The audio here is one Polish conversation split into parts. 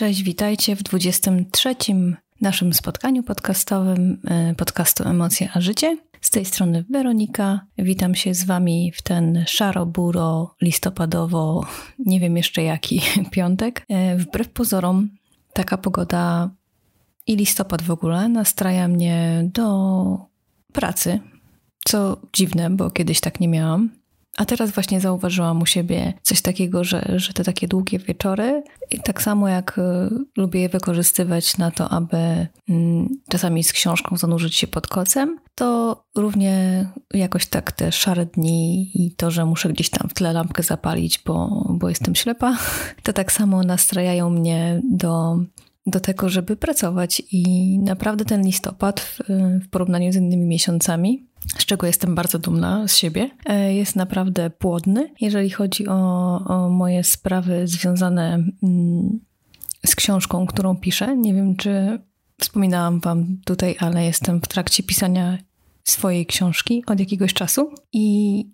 Cześć, witajcie w 23. naszym spotkaniu podcastowym e, podcastu Emocje a Życie. Z tej strony Weronika. Witam się z Wami w ten szaro-buro, listopadowo, nie wiem jeszcze jaki piątek. E, wbrew pozorom, taka pogoda i listopad w ogóle nastraja mnie do pracy, co dziwne, bo kiedyś tak nie miałam. A teraz właśnie zauważyłam u siebie coś takiego, że, że te takie długie wieczory, i tak samo jak y, lubię je wykorzystywać na to, aby y, czasami z książką zanurzyć się pod kocem, to równie jakoś tak te szare dni i to, że muszę gdzieś tam w tle lampkę zapalić, bo, bo jestem ślepa, to tak samo nastrajają mnie do do tego, żeby pracować i naprawdę ten listopad w, w porównaniu z innymi miesiącami z czego jestem bardzo dumna z siebie, e, jest naprawdę płodny. Jeżeli chodzi o, o moje sprawy związane mm, z książką, którą piszę, nie wiem czy wspominałam Wam tutaj, ale jestem w trakcie pisania swojej książki od jakiegoś czasu i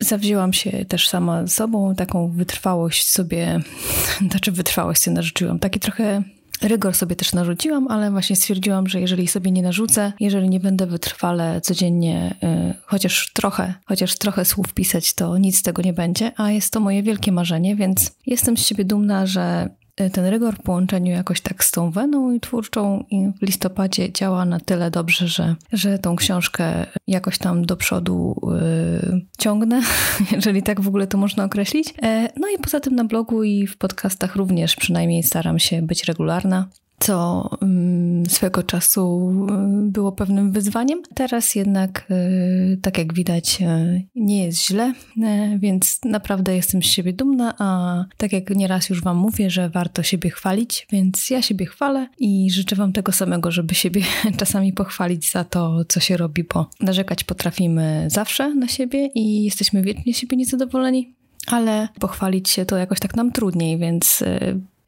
zawzięłam się też sama sobą, taką wytrwałość sobie, znaczy wytrwałość sobie narzuciłam, taki trochę Rygor sobie też narzuciłam, ale właśnie stwierdziłam, że jeżeli sobie nie narzucę, jeżeli nie będę wytrwale codziennie y, chociaż trochę, chociaż trochę słów pisać, to nic z tego nie będzie, a jest to moje wielkie marzenie, więc jestem z siebie dumna, że ten rygor w połączeniu jakoś tak z tą weną twórczą i w listopadzie działa na tyle dobrze, że, że tą książkę jakoś tam do przodu yy, ciągnę, jeżeli tak w ogóle to można określić. E, no i poza tym na blogu i w podcastach również przynajmniej staram się być regularna co mm, swego czasu y, było pewnym wyzwaniem. Teraz jednak, y, tak jak widać, y, nie jest źle, więc naprawdę jestem z siebie dumna, a tak jak nieraz już Wam mówię, że warto siebie chwalić, więc ja siebie chwalę i życzę Wam tego samego, żeby siebie czasami pochwalić za to, co się robi, bo narzekać potrafimy zawsze na siebie i jesteśmy wiecznie siebie niezadowoleni, ale pochwalić się to jakoś tak nam trudniej, więc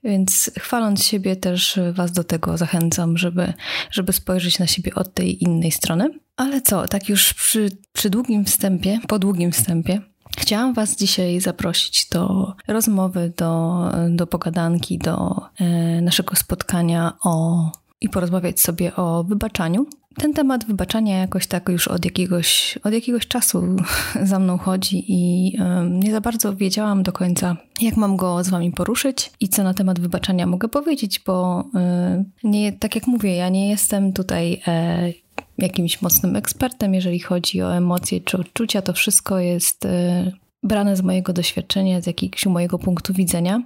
więc chwaląc siebie, też Was do tego zachęcam, żeby, żeby spojrzeć na siebie od tej innej strony. Ale co, tak już przy, przy długim wstępie, po długim wstępie, Chciałam Was dzisiaj zaprosić do rozmowy, do, do pogadanki, do e, naszego spotkania o, i porozmawiać sobie o wybaczaniu. Ten temat wybaczania jakoś tak już od jakiegoś, od jakiegoś czasu za mną chodzi i nie za bardzo wiedziałam do końca, jak mam go z wami poruszyć i co na temat wybaczania mogę powiedzieć, bo nie, tak jak mówię, ja nie jestem tutaj e, jakimś mocnym ekspertem, jeżeli chodzi o emocje czy odczucia, to wszystko jest e, brane z mojego doświadczenia, z jakiegoś mojego punktu widzenia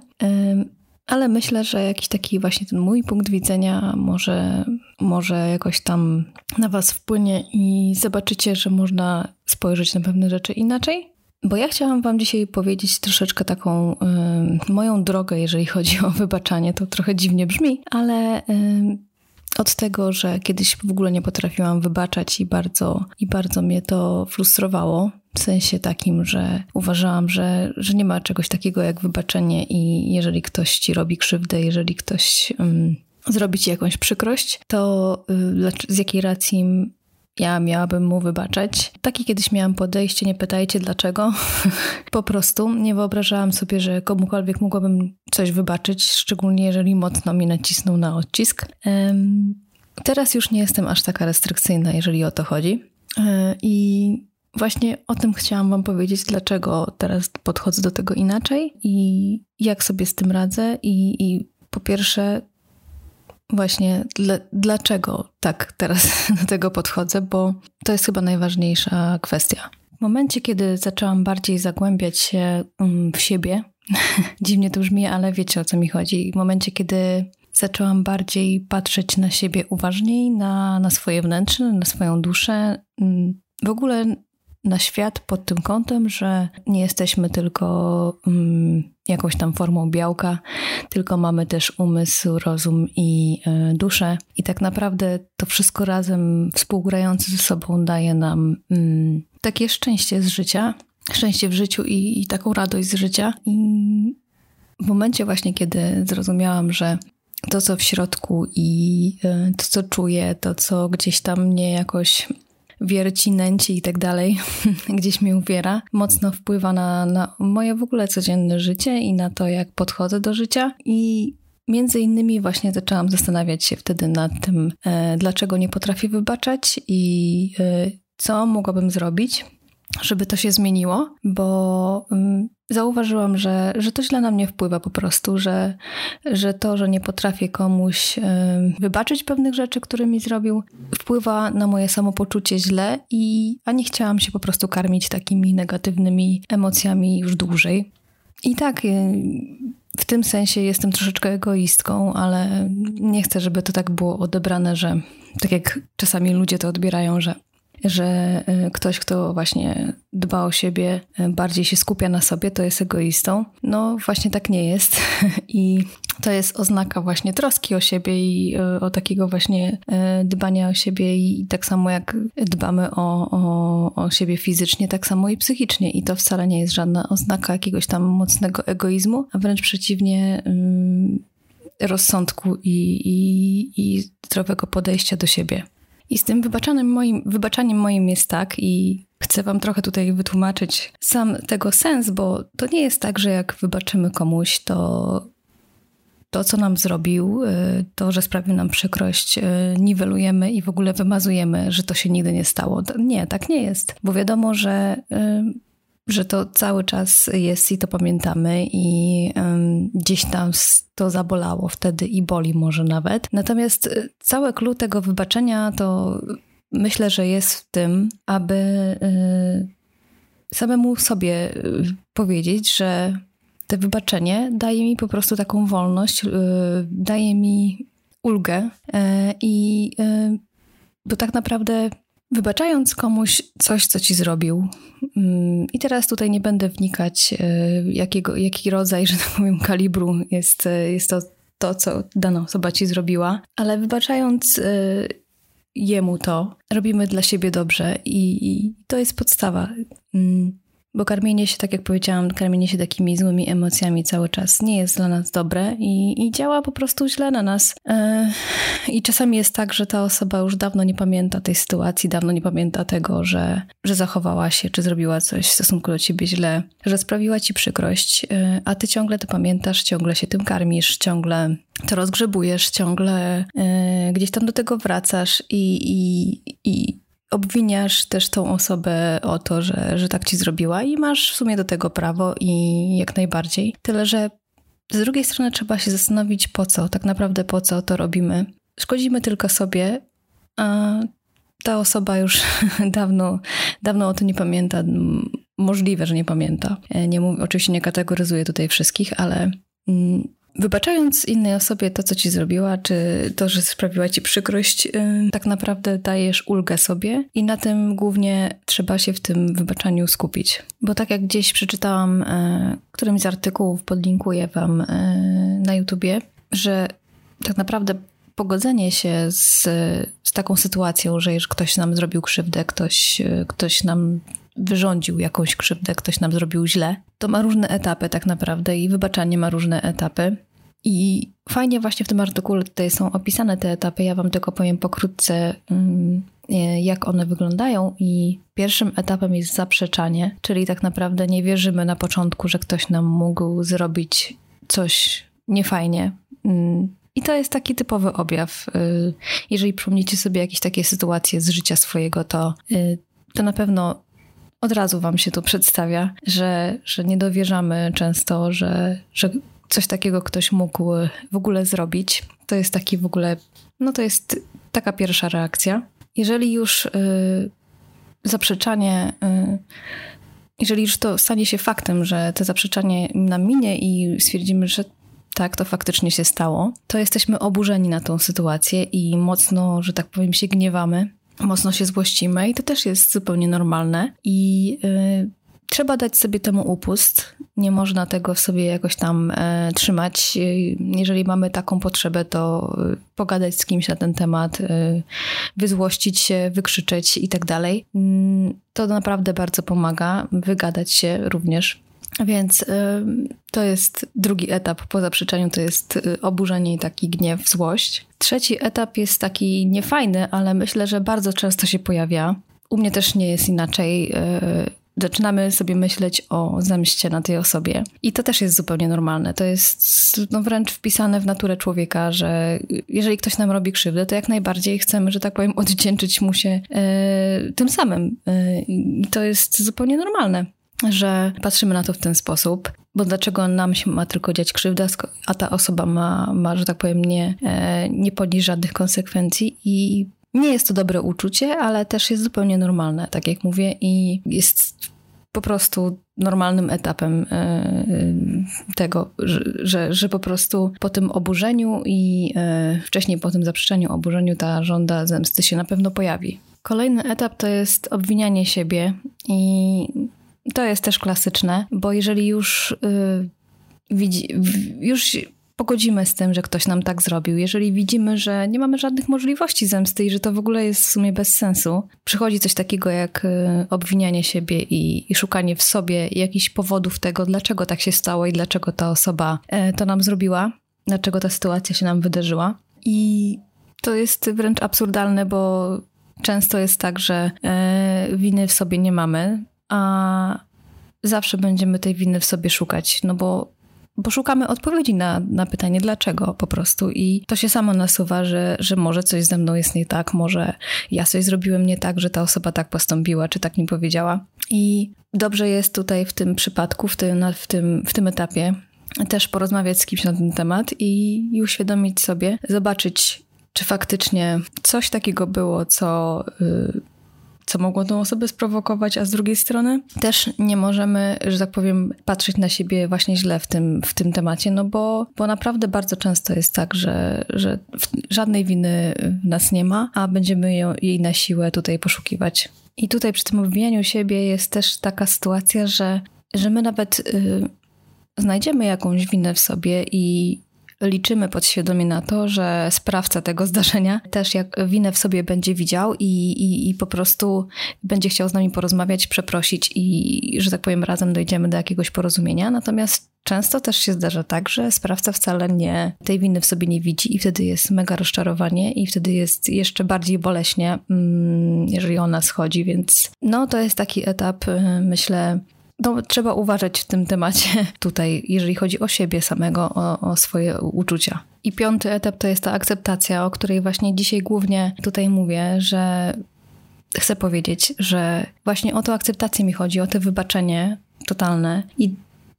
ale myślę, że jakiś taki właśnie ten mój punkt widzenia może, może jakoś tam na Was wpłynie i zobaczycie, że można spojrzeć na pewne rzeczy inaczej. Bo ja chciałam Wam dzisiaj powiedzieć troszeczkę taką y, moją drogę, jeżeli chodzi o wybaczanie. To trochę dziwnie brzmi, ale y, od tego, że kiedyś w ogóle nie potrafiłam wybaczać i bardzo, i bardzo mnie to frustrowało. W sensie takim, że uważałam, że, że nie ma czegoś takiego jak wybaczenie i jeżeli ktoś ci robi krzywdę, jeżeli ktoś um, zrobi ci jakąś przykrość, to y, z jakiej racji ja miałabym mu wybaczać. Takie kiedyś miałam podejście, nie pytajcie dlaczego. po prostu nie wyobrażałam sobie, że komukolwiek mogłabym coś wybaczyć, szczególnie jeżeli mocno mi nacisnął na odcisk. Teraz już nie jestem aż taka restrykcyjna, jeżeli o to chodzi. E, I właśnie o tym chciałam Wam powiedzieć, dlaczego teraz podchodzę do tego inaczej i jak sobie z tym radzę. I, i po pierwsze, właśnie dla, dlaczego tak teraz do tego podchodzę, bo to jest chyba najważniejsza kwestia. W momencie, kiedy zaczęłam bardziej zagłębiać się mm, w siebie, dziwnie to brzmi, ale wiecie o co mi chodzi. W momencie, kiedy zaczęłam bardziej patrzeć na siebie uważniej, na, na swoje wnętrze, na swoją duszę, mm, w ogóle na świat pod tym kątem, że nie jesteśmy tylko um, jakąś tam formą białka, tylko mamy też umysł, rozum i y, duszę. I tak naprawdę to wszystko razem współgrające ze sobą daje nam um, takie szczęście z życia, szczęście w życiu i, i taką radość z życia. I w momencie właśnie, kiedy zrozumiałam, że to, co w środku i y, to, co czuję, to, co gdzieś tam mnie jakoś wierci, nęci i tak dalej, gdzieś mnie uwiera, mocno wpływa na, na moje w ogóle codzienne życie i na to, jak podchodzę do życia. I między innymi właśnie zaczęłam zastanawiać się wtedy nad tym, e, dlaczego nie potrafię wybaczać i e, co mogłabym zrobić, żeby to się zmieniło, bo mm, zauważyłam, że, że to źle na mnie wpływa po prostu, że, że to, że nie potrafię komuś wybaczyć pewnych rzeczy, które mi zrobił, wpływa na moje samopoczucie źle i a nie chciałam się po prostu karmić takimi negatywnymi emocjami już dłużej. I tak, y, w tym sensie jestem troszeczkę egoistką, ale nie chcę, żeby to tak było odebrane, że tak jak czasami ludzie to odbierają, że że e, ktoś, kto właśnie dba o siebie, e, bardziej się skupia na sobie, to jest egoistą. No właśnie tak nie jest i to jest oznaka właśnie troski o siebie i e, o takiego właśnie dbania o siebie i tak samo jak dbamy o, o, o siebie fizycznie, tak samo i psychicznie i to wcale nie jest żadna oznaka jakiegoś tam mocnego egoizmu, a wręcz przeciwnie mm, rozsądku i, i, i zdrowego podejścia do siebie. I z tym wybaczaniem moim, wybaczaniem moim jest tak i chcę wam trochę tutaj wytłumaczyć sam tego sens, bo to nie jest tak, że jak wybaczymy komuś, to to, co nam zrobił, y, to, że sprawił nam przykrość, y, niwelujemy i w ogóle wymazujemy, że to się nigdy nie stało. Nie, tak nie jest, bo wiadomo, że y, że to cały czas jest i to pamiętamy i um, gdzieś tam to zabolało wtedy i boli może nawet. Natomiast y, całe clue tego wybaczenia to myślę, że jest w tym, aby y, samemu sobie y, powiedzieć, że to wybaczenie daje mi po prostu taką wolność, y, daje mi ulgę y, i bo tak naprawdę Wybaczając komuś coś, co ci zrobił, mm, i teraz tutaj nie będę wnikać, e, jakiego, jaki rodzaj, że tak powiem, kalibru jest, e, jest to, to, co dana osoba ci zrobiła, ale wybaczając e, jemu to, robimy dla siebie dobrze i, i to jest podstawa. Bo karmienie się, tak jak powiedziałam, karmienie się takimi złymi emocjami cały czas nie jest dla nas dobre i, i działa po prostu źle na nas. Yy, I czasami jest tak, że ta osoba już dawno nie pamięta tej sytuacji, dawno nie pamięta tego, że, że zachowała się, czy zrobiła coś w stosunku do ciebie źle, że sprawiła ci przykrość, yy, a ty ciągle to pamiętasz, ciągle się tym karmisz, ciągle to rozgrzebujesz, ciągle yy, gdzieś tam do tego wracasz i, i, i obwiniasz też tą osobę o to, że, że tak ci zrobiła i masz w sumie do tego prawo i jak najbardziej. Tyle, że z drugiej strony trzeba się zastanowić po co, tak naprawdę po co to robimy. Szkodzimy tylko sobie, a ta osoba już dawno, dawno o to nie pamięta. Możliwe, że nie pamięta. Nie mówię, oczywiście nie kategoryzuję tutaj wszystkich, ale mm, Wybaczając innej osobie to, co ci zrobiła, czy to, że sprawiła ci przykrość, tak naprawdę dajesz ulgę sobie i na tym głównie trzeba się w tym wybaczaniu skupić. Bo tak jak gdzieś przeczytałam, e, którymś z artykułów podlinkuję wam e, na YouTubie, że tak naprawdę pogodzenie się z, z taką sytuacją, że już ktoś nam zrobił krzywdę, ktoś, e, ktoś nam wyrządził jakąś krzywdę, ktoś nam zrobił źle, to ma różne etapy tak naprawdę i wybaczanie ma różne etapy. I fajnie właśnie w tym artykule tutaj są opisane te etapy. Ja wam tylko powiem pokrótce, mm, jak one wyglądają. I pierwszym etapem jest zaprzeczanie, czyli tak naprawdę nie wierzymy na początku, że ktoś nam mógł zrobić coś niefajnie. Mm, I to jest taki typowy objaw. Y, jeżeli przypomnicie sobie jakieś takie sytuacje z życia swojego, to, y, to na pewno od razu wam się to przedstawia, że, że nie dowierzamy często, że, że coś takiego ktoś mógł w ogóle zrobić. To jest taki w ogóle, no to jest taka pierwsza reakcja. Jeżeli już y, zaprzeczanie, y, jeżeli już to stanie się faktem, że to zaprzeczanie nam minie i stwierdzimy, że tak, to faktycznie się stało, to jesteśmy oburzeni na tą sytuację i mocno, że tak powiem, się gniewamy mocno się złościmy i to też jest zupełnie normalne i trzeba dać sobie temu upust. Nie można tego w sobie jakoś tam e, trzymać. Jeżeli mamy taką potrzebę, to y, pogadać z kimś na ten temat, y, wyzłościć się, wykrzyczeć i tak dalej. Mm, to naprawdę bardzo pomaga. Wygadać się również. Więc y, to jest drugi etap po zaprzeczeniu, to jest oburzenie i taki gniew, złość. Trzeci etap jest taki niefajny, ale myślę, że bardzo często się pojawia. U mnie też nie jest inaczej. Y, zaczynamy sobie myśleć o zemście na tej osobie. I to też jest zupełnie normalne. To jest no, wręcz wpisane w naturę człowieka, że jeżeli ktoś nam robi krzywdę, to jak najbardziej chcemy, że tak powiem, oddzięczyć mu się e, tym samym. E, I to jest zupełnie normalne że patrzymy na to w ten sposób, bo dlaczego nam się ma tylko dziać krzywda, a ta osoba ma, ma że tak powiem, nie, e, nie ponieść żadnych konsekwencji i nie jest to dobre uczucie, ale też jest zupełnie normalne, tak jak mówię, i jest po prostu normalnym etapem e, e, tego, że, że, po prostu po tym oburzeniu i wcześniej po tym zaprzeczeniu oburzeniu ta żąda zemsty się na pewno pojawi. Kolejny etap to jest obwinianie siebie i to jest też klasyczne, bo jeżeli już widzi, już pogodzimy z tym, że ktoś nam tak zrobił, jeżeli widzimy, że nie mamy żadnych możliwości zemsty i że to w ogóle jest w sumie bez sensu, przychodzi coś takiego jak y, obwinianie siebie i, i szukanie w sobie jakichś powodów tego, dlaczego tak się stało i dlaczego ta osoba y, to nam zrobiła, dlaczego ta sytuacja się nam wydarzyła. I to jest wręcz absurdalne, bo często jest tak, że y, winy w sobie nie mamy, a zawsze będziemy tej winy w sobie szukać, no bo, bo szukamy odpowiedzi na, na pytanie dlaczego po prostu i to się samo nasuwa, że, że może coś ze mną jest nie tak, może ja coś zrobiłem nie tak, że ta osoba tak postąpiła, czy tak mi powiedziała. I dobrze jest tutaj w tym przypadku, w tym, w tym, w tym etapie też porozmawiać z kimś na ten temat i, i uświadomić sobie, zobaczyć, czy faktycznie coś takiego było, co y, co mogło tą osobę sprowokować, a z drugiej strony też nie możemy, że tak powiem, patrzeć na siebie właśnie źle w tym, w tym temacie, no bo, bo naprawdę bardzo często jest tak, że, że żadnej winy w nas nie ma, a będziemy ją, jej na siłę tutaj poszukiwać. I tutaj przy tym obwinianiu siebie jest też taka sytuacja, że, że my nawet y, znajdziemy jakąś winę w sobie i liczymy podświadomie na to, że sprawca tego zdarzenia też jak winę w sobie będzie widział i, i, i po prostu będzie chciał z nami porozmawiać, przeprosić i, że tak powiem, razem dojdziemy do jakiegoś porozumienia. Natomiast Często też się zdarza tak, że sprawca wcale nie tej winy w sobie nie widzi i wtedy jest mega rozczarowanie i wtedy jest jeszcze bardziej boleśnie, mm, jeżeli ona schodzi, więc no to jest taki etap, y, myślę, no, trzeba uważać w tym temacie tutaj, jeżeli chodzi o siebie samego, o, o, swoje uczucia. I piąty etap to jest ta akceptacja, o której właśnie dzisiaj głównie tutaj mówię, że chcę powiedzieć, że właśnie o tę akceptację mi chodzi, o to wybaczenie totalne. I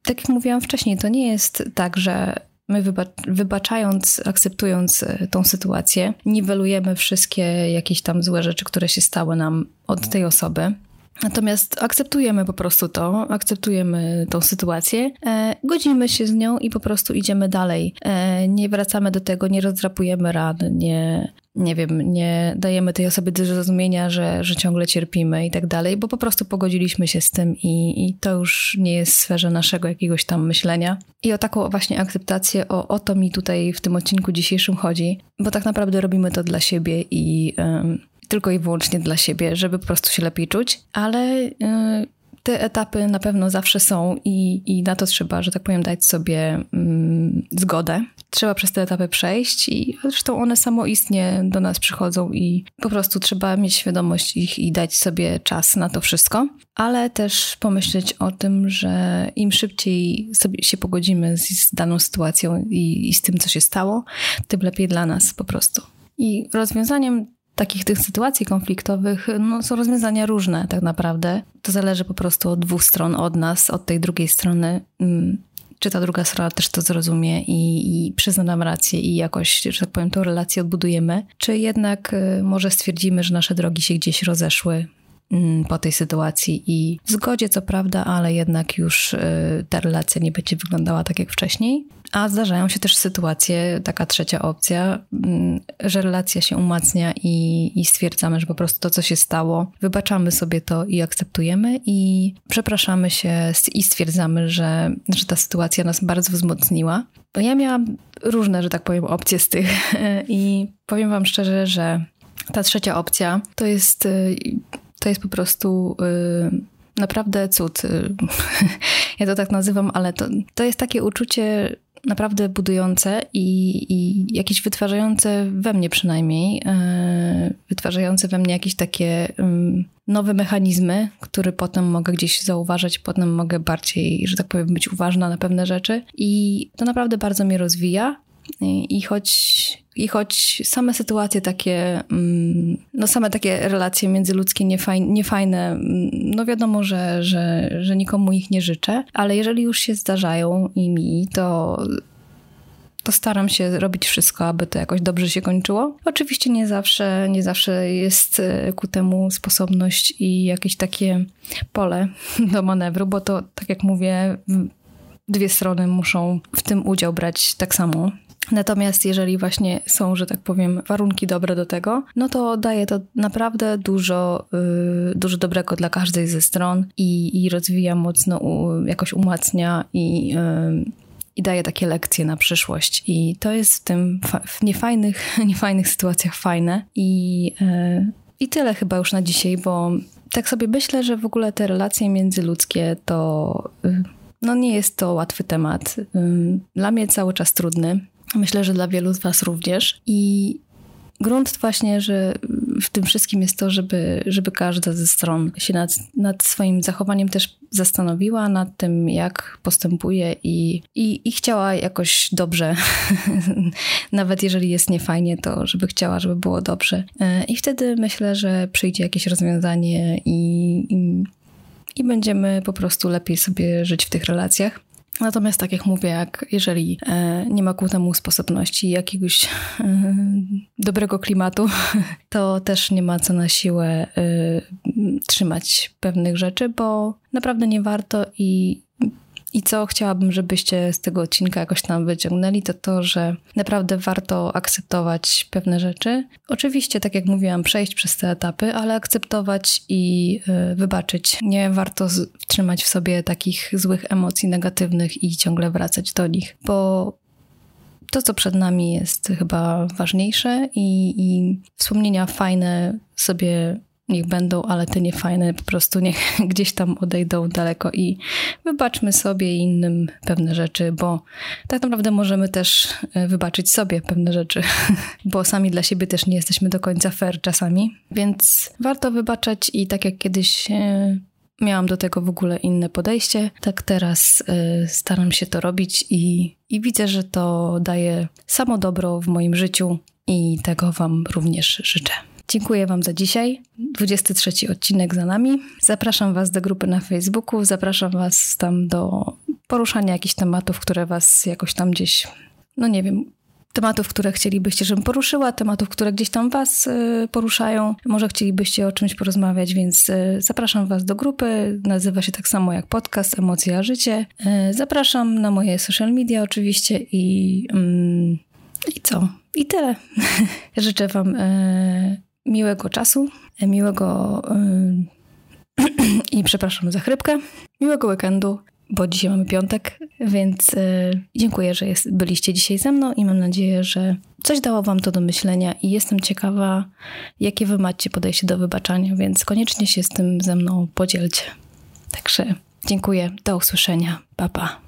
tak jak mówiłam wcześniej, to nie jest tak, że my wybaczając, akceptując e, tą sytuację, niwelujemy wszystkie jakieś tam złe rzeczy, które się stały nam od tej osoby. Natomiast akceptujemy po prostu to, akceptujemy tą sytuację, e, godzimy się z nią i po prostu idziemy dalej. E, nie wracamy do tego, nie rozdrapujemy ran, nie, nie wiem, nie dajemy tej osobie do zrozumienia, że, że ciągle cierpimy i tak dalej, bo po prostu pogodziliśmy się z tym i, i to już nie jest w sferze naszego jakiegoś tam myślenia. I o taką właśnie akceptację, o, o to mi tutaj w tym odcinku dzisiejszym chodzi, bo tak naprawdę robimy to dla siebie i tylko i wyłącznie dla siebie, żeby po prostu się lepiej czuć, ale y, te etapy na pewno zawsze są i, i na to trzeba, że tak powiem, dać sobie mm, zgodę. Trzeba przez te etapy przejść i zresztą one samoistnie do nas przychodzą i po prostu trzeba mieć świadomość ich i dać sobie czas na to wszystko, ale też pomyśleć o tym, że im szybciej sobie się pogodzimy z, z daną sytuacją i, i z tym, co się stało, tym lepiej dla nas po prostu. I rozwiązaniem takich tych sytuacji konfliktowych no, są rozwiązania różne tak naprawdę. To zależy po prostu od dwóch stron, od nas, od tej drugiej strony. Mm, czy ta druga strona też to zrozumie i, i przyzna nam rację i jakoś, że tak powiem, tę relację odbudujemy, czy jednak y, może stwierdzimy, że nasze drogi się gdzieś rozeszły po tej sytuacji i w zgodzie, co prawda, ale jednak już y, ta relacja nie będzie wyglądała tak jak wcześniej. A zdarzają się też sytuacje, taka trzecia opcja, mm, że relacja się umacnia i, i stwierdzamy, że po prostu to, co się stało, wybaczamy sobie to i akceptujemy i przepraszamy się i stwierdzamy, że, że ta sytuacja nas bardzo wzmocniła. Ja miałam różne, że tak powiem, opcje z tych i powiem Wam szczerze, że ta trzecia opcja to jest, y, to jest po prostu y, naprawdę cud. Ja to tak nazywam, ale to, to jest takie uczucie, naprawdę budujące i, i jakieś wytwarzające we mnie przynajmniej, yy, wytwarzające we mnie jakieś takie yy, nowe mechanizmy, które potem mogę gdzieś zauważać, potem mogę bardziej, że tak powiem, być uważna na pewne rzeczy. I to naprawdę bardzo mnie rozwija. I, choć i choć same sytuacje takie, mm, no same takie relacje międzyludzkie niefajne, niefajne mm, no wiadomo, że, że, że nikomu ich nie życzę, ale jeżeli już się zdarzają i mi, to to staram się robić wszystko, aby to jakoś dobrze się kończyło. Oczywiście nie zawsze, nie zawsze jest e, ku temu sposobność i jakieś takie pole do manewru, bo to, tak jak mówię, dwie strony muszą w tym udział brać tak samo. Natomiast jeżeli właśnie są, że tak powiem, warunki dobre do tego, no to daje to naprawdę dużo, yy, dużo dobrego dla każdej ze stron i, i rozwija mocno, u, jakoś umacnia i, yy, i daje takie lekcje na przyszłość. I to jest w tym w niefajnych, niefajnych sytuacjach fajne. I, yy, I tyle chyba już na dzisiaj, bo tak sobie myślę, że w ogóle te relacje międzyludzkie to. Y, no nie jest to łatwy temat. Y, dla mnie cały czas trudny. Myślę, że dla wielu z Was również. I grunt właśnie, że w tym wszystkim jest to, żeby, żeby każda ze stron się nad, nad swoim zachowaniem też zastanowiła, nad tym, jak postępuje i, i, i chciała jakoś dobrze, nawet jeżeli jest niefajnie, to żeby chciała, żeby było dobrze. E, I wtedy myślę, że przyjdzie jakieś rozwiązanie i, i, i będziemy po prostu lepiej sobie żyć w tych relacjach. Natomiast tak jak mówię, jak jeżeli e, nie ma ku temu sposobności jakiegoś e, dobrego klimatu, to też nie ma co na siłę e, trzymać pewnych rzeczy, bo naprawdę nie warto i i co chciałabym, żebyście z tego odcinka jakoś tam wyciągnęli, to to, że naprawdę warto akceptować pewne rzeczy. Oczywiście, tak jak mówiłam, przejść przez te etapy, ale akceptować i y, wybaczyć. Nie warto trzymać w sobie takich złych emocji negatywnych i ciągle wracać do nich, bo to, co przed nami, jest chyba ważniejsze i, i wspomnienia fajne sobie niech będą, ale te niefajne po prostu niech gdzieś tam odejdą daleko i wybaczmy sobie i innym pewne rzeczy, bo tak naprawdę możemy też e, wybaczyć sobie pewne rzeczy, bo sami dla siebie też nie jesteśmy do końca fair czasami, więc warto wybaczać i tak jak kiedyś e, miałam do tego w ogóle inne podejście, tak teraz e, staram się to robić i, i widzę, że to daje samo dobro w moim życiu i tego Wam również życzę. Dziękuję Wam za dzisiaj. 23 odcinek za nami. Zapraszam Was do grupy na Facebooku, zapraszam Was tam do poruszania jakichś tematów, które Was jakoś tam gdzieś, no nie wiem, tematów, które chcielibyście, żebym poruszyła, tematów, które gdzieś tam Was y, poruszają. Może chcielibyście o czymś porozmawiać, więc y, zapraszam Was do grupy. Nazywa się tak samo jak podcast Emocje a Życie. Y, zapraszam na moje social media oczywiście i, mm, i co? I tyle. Życzę Wam miłego czasu, miłego yy, i przepraszam za chrypkę, miłego weekendu, bo dzisiaj mamy piątek, więc yy, dziękuję, że jest, byliście dzisiaj ze mną i mam nadzieję, że coś dało Wam to do myślenia i jestem ciekawa, jakie Wy macie podejście do wybaczania, więc koniecznie się z tym ze mną podzielcie. Także dziękuję, do usłyszenia, pa pa.